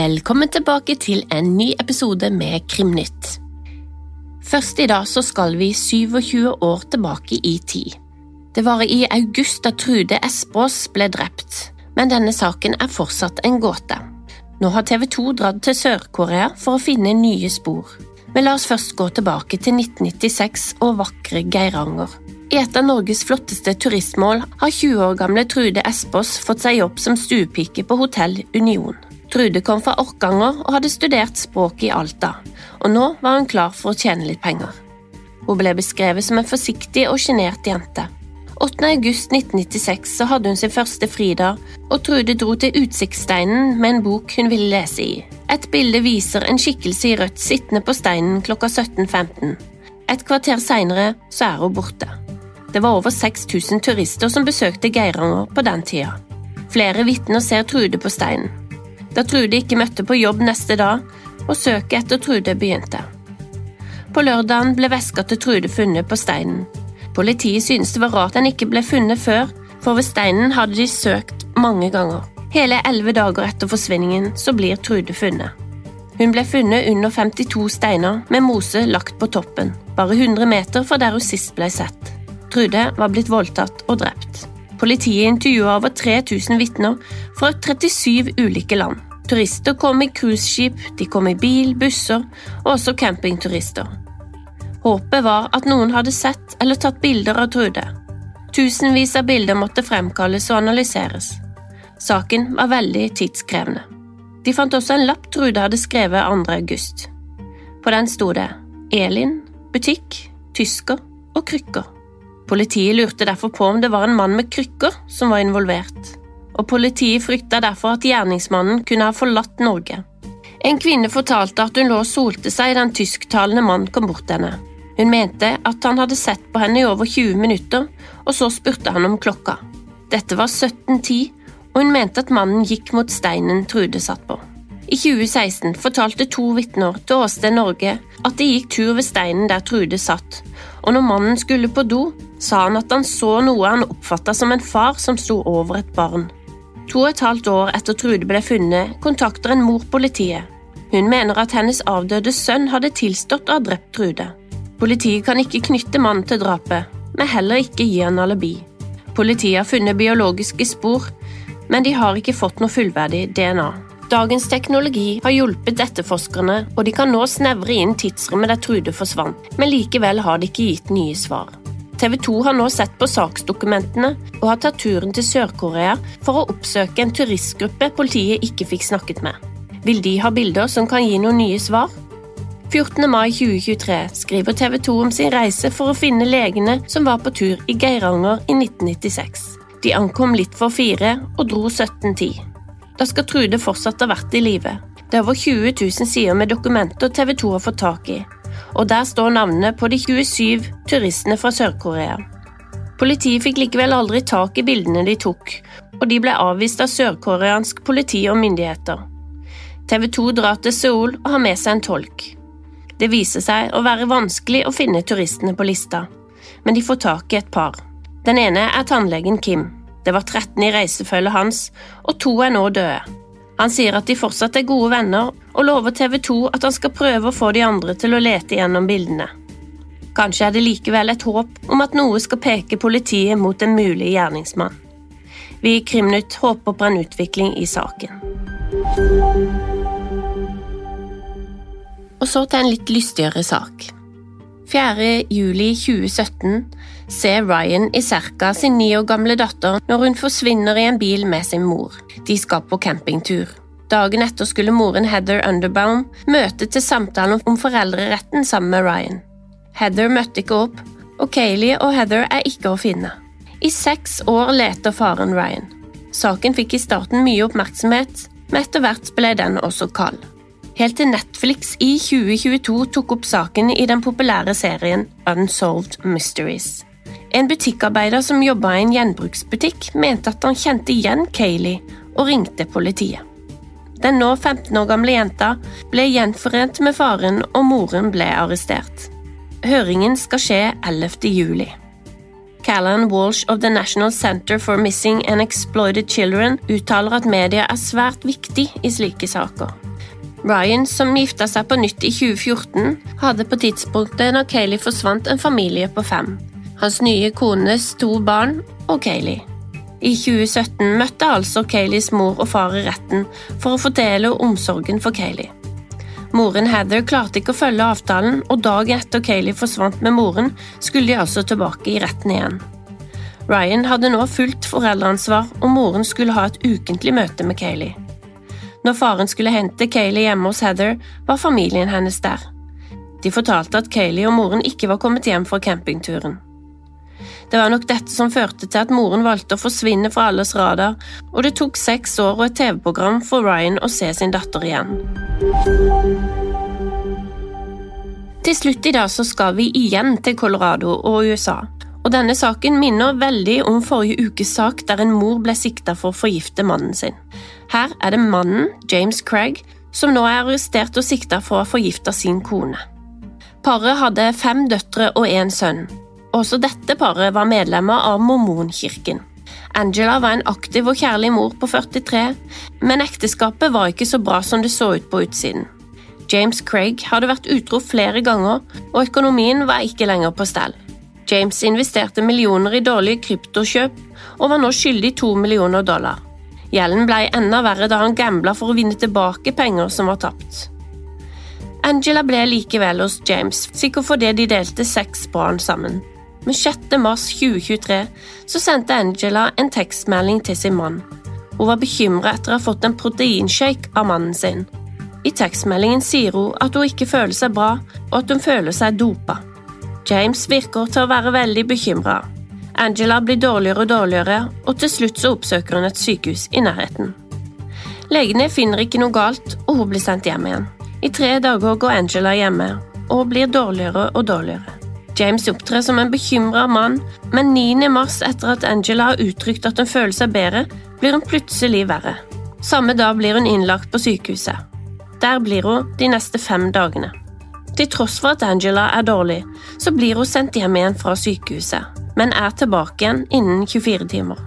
Velkommen tilbake til en ny episode med Krimnytt. Først i dag så skal vi 27 år tilbake i tid. Det var i august at Trude Espås ble drept, men denne saken er fortsatt en gåte. Nå har TV 2 dratt til Sør-Korea for å finne nye spor. Men la oss først gå tilbake til 1996 og vakre Geiranger. I et av Norges flotteste turistmål har 20 år gamle Trude Espås fått seg jobb som stuepike på Hotell Union. Trude kom fra Orkanger og hadde studert språk i Alta, og nå var hun klar for å tjene litt penger. Hun ble beskrevet som en forsiktig og sjenert jente. 8. august 1996 så hadde hun sin første fridag, og Trude dro til Utsiktssteinen med en bok hun ville lese i. Et bilde viser en skikkelse i rødt sittende på steinen klokka 17.15. Et kvarter seinere så er hun borte. Det var over 6000 turister som besøkte Geiranger på den tida. Flere vitner ser Trude på steinen. Da Trude ikke møtte på jobb neste dag, og søket etter Trude begynte. På lørdagen ble veska til Trude funnet på steinen. Politiet syntes det var rart den ikke ble funnet før, for ved steinen hadde de søkt mange ganger. Hele elleve dager etter forsvinningen så blir Trude funnet. Hun ble funnet under 52 steiner med mose lagt på toppen, bare 100 meter fra der hun sist ble sett. Trude var blitt voldtatt og drept. Politiet intervjuet over 3000 vitner fra 37 ulike land. Turister kom i cruiseskip, de kom i bil, busser og også campingturister. Håpet var at noen hadde sett eller tatt bilder av Trude. Tusenvis av bilder måtte fremkalles og analyseres. Saken var veldig tidskrevende. De fant også en lapp Trude hadde skrevet 2. august. På den sto det Elin, butikk, tysker og krykker. Politiet lurte derfor på om det var en mann med krykker som var involvert, og politiet frykta derfor at gjerningsmannen kunne ha forlatt Norge. En kvinne fortalte at hun lå og solte seg da en tysktalende mann kom bort til henne. Hun mente at han hadde sett på henne i over 20 minutter, og så spurte han om klokka. Dette var 17.10, og hun mente at mannen gikk mot steinen Trude satt på. I 2016 fortalte to vitner til Åsted Norge at de gikk tur ved steinen der Trude satt, og når mannen skulle på do, sa han at han så noe han oppfatta som en far som sto over et barn. To og et halvt år etter Trude ble funnet, kontakter en mor politiet. Hun mener at hennes avdøde sønn hadde tilstått å ha drept Trude. Politiet kan ikke knytte mannen til drapet, men heller ikke gi han alibi. Politiet har funnet biologiske spor, men de har ikke fått noe fullverdig DNA. Dagens teknologi har hjulpet etterforskerne, og de kan nå snevre inn tidsrommet der Trude forsvant, men likevel har de ikke gitt nye svar. TV 2 har nå sett på saksdokumentene og har tatt turen til Sør-Korea for å oppsøke en turistgruppe politiet ikke fikk snakket med. Vil de ha bilder som kan gi noen nye svar? 14. mai 2023 skriver TV 2 om sin reise for å finne legene som var på tur i Geiranger i 1996. De ankom litt for fire og dro 1710. Da skal Trude fortsatt ha vært i live. Det er over 20 000 sider med dokumenter TV 2 har fått tak i, og der står navnene på de 27 turistene fra Sør-Korea. Politiet fikk likevel aldri tak i bildene de tok, og de ble avvist av sørkoreansk politi og myndigheter. TV 2 drar til Seoul og har med seg en tolk. Det viser seg å være vanskelig å finne turistene på lista, men de får tak i et par. Den ene er tannlegen Kim. Det var 13 i reisefølget hans, og to er nå døde. Han sier at de fortsatt er gode venner, og lover TV 2 at han skal prøve å få de andre til å lete gjennom bildene. Kanskje er det likevel et håp om at noe skal peke politiet mot en mulig gjerningsmann. Vi i Krimnytt håper på en utvikling i saken. Og så til en litt lystigere sak. 4. juli 2017 ser Ryan i Serka sin ni år gamle datter når hun forsvinner i en bil med sin mor. De skal på campingtur. Dagen etter skulle moren Heather Underbaum møte til samtale om foreldreretten sammen med Ryan. Heather møtte ikke opp, og Kayleigh og Heather er ikke å finne. I seks år leter faren Ryan. Saken fikk i starten mye oppmerksomhet, men etter hvert ble den også kald. Helt til Netflix i 2022 tok opp saken i den populære serien Unsolved Mysteries. En butikkarbeider som jobba i en gjenbruksbutikk, mente at han kjente igjen Kayleigh og ringte politiet. Den nå 15 år gamle jenta ble gjenforent med faren, og moren ble arrestert. Høringen skal skje 11. juli. Callan Walsh of The National Center for Missing and Exploited Children uttaler at media er svært viktig i slike saker. Ryan, som gifta seg på nytt i 2014, hadde på tidspunktet når Kayleigh forsvant, en familie på fem. Hans nye kones to barn og Kayleigh. I 2017 møtte altså Kayleighs mor og far i retten for å fortelle omsorgen for Kayleigh. Moren Heather klarte ikke å følge avtalen, og dagen etter Kayleigh forsvant med moren, skulle de altså tilbake i retten igjen. Ryan hadde nå fullt foreldreansvar, og moren skulle ha et ukentlig møte med Kayleigh. Når faren skulle hente Kayleigh hjemme hos Heather, var familien hennes der. De fortalte at Kayleigh og moren ikke var kommet hjem fra campingturen. Det var nok dette som førte til at moren valgte å forsvinne fra alles radar, og det tok seks år og et TV-program for Ryan å se sin datter igjen. Til slutt i dag så skal vi igjen til Colorado og USA. Og denne saken minner veldig om forrige ukes sak der en mor ble sikta for å forgifte mannen sin. Her er det mannen, James Craig, som nå er arrestert og sikta for å ha forgifta sin kone. Paret hadde fem døtre og én sønn. Også dette paret var medlemmer av mormonkirken. Angela var en aktiv og kjærlig mor på 43, men ekteskapet var ikke så bra som det så ut på utsiden. James Craig hadde vært utro flere ganger, og økonomien var ikke lenger på stell. James investerte millioner i dårlige kryptokjøp og var nå skyldig to millioner dollar. Gjelden ble enda verre da han gambla for å vinne tilbake penger som var tapt. Angela ble likevel hos James, sikkert fordi de delte seks barn sammen. Men 6. mars 2023 så sendte Angela en tekstmelding til sin mann. Hun var bekymra etter å ha fått en proteinshake av mannen sin. I tekstmeldingen sier hun at hun ikke føler seg bra, og at hun føler seg dopa. James virker til å være veldig bekymra. Angela blir dårligere og dårligere, og til slutt så oppsøker hun et sykehus i nærheten. Legene finner ikke noe galt, og hun blir sendt hjem igjen. I tre dager går Angela hjemme, og hun blir dårligere og dårligere. James opptrer som en bekymra mann, men 9. mars, etter at Angela har uttrykt at hun føler seg bedre, blir hun plutselig verre. Samme dag blir hun innlagt på sykehuset. Der blir hun de neste fem dagene. Til tross for at Angela er dårlig, så blir hun sendt hjem igjen fra sykehuset, men er tilbake igjen innen 24 timer.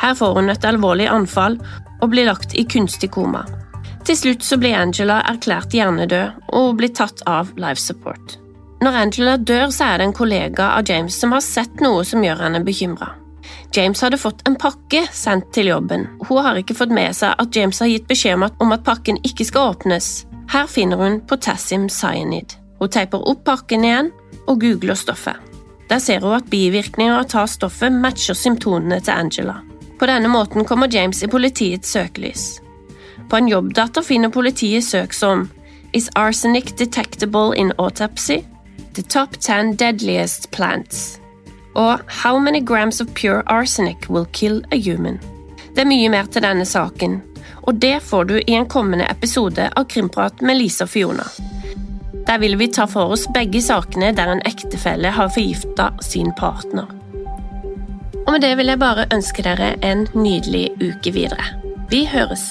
Her får hun et alvorlig anfall og blir lagt i kunstig koma. Til slutt så blir Angela erklært hjernedød, og blir tatt av life support. Når Angela dør, så er det en kollega av James som har sett noe som gjør henne bekymra. James hadde fått en pakke sendt til jobben. Hun har ikke fått med seg at James har gitt beskjed om at pakken ikke skal åpnes. Her finner hun potassium cyanide. Hun teiper opp pakken igjen og googler stoffet. Der ser hun at bivirkninger av å ta stoffet matcher symptomene til Angela. På denne måten kommer James i politiets søkelys. På en jobbdata finner politiet søk som Is arsenic detectable in autopsy? The Top 10 Deadliest Plants og How Many Grams of Pure Arsenic Will Kill a Human. Det er mye mer til denne saken, og det får du i en kommende episode av Krimprat med Lisa Fiona. Der vil vi ta for oss begge sakene der en ektefelle har forgifta sin partner. Og med det vil jeg bare ønske dere en nydelig uke videre. Vi høres!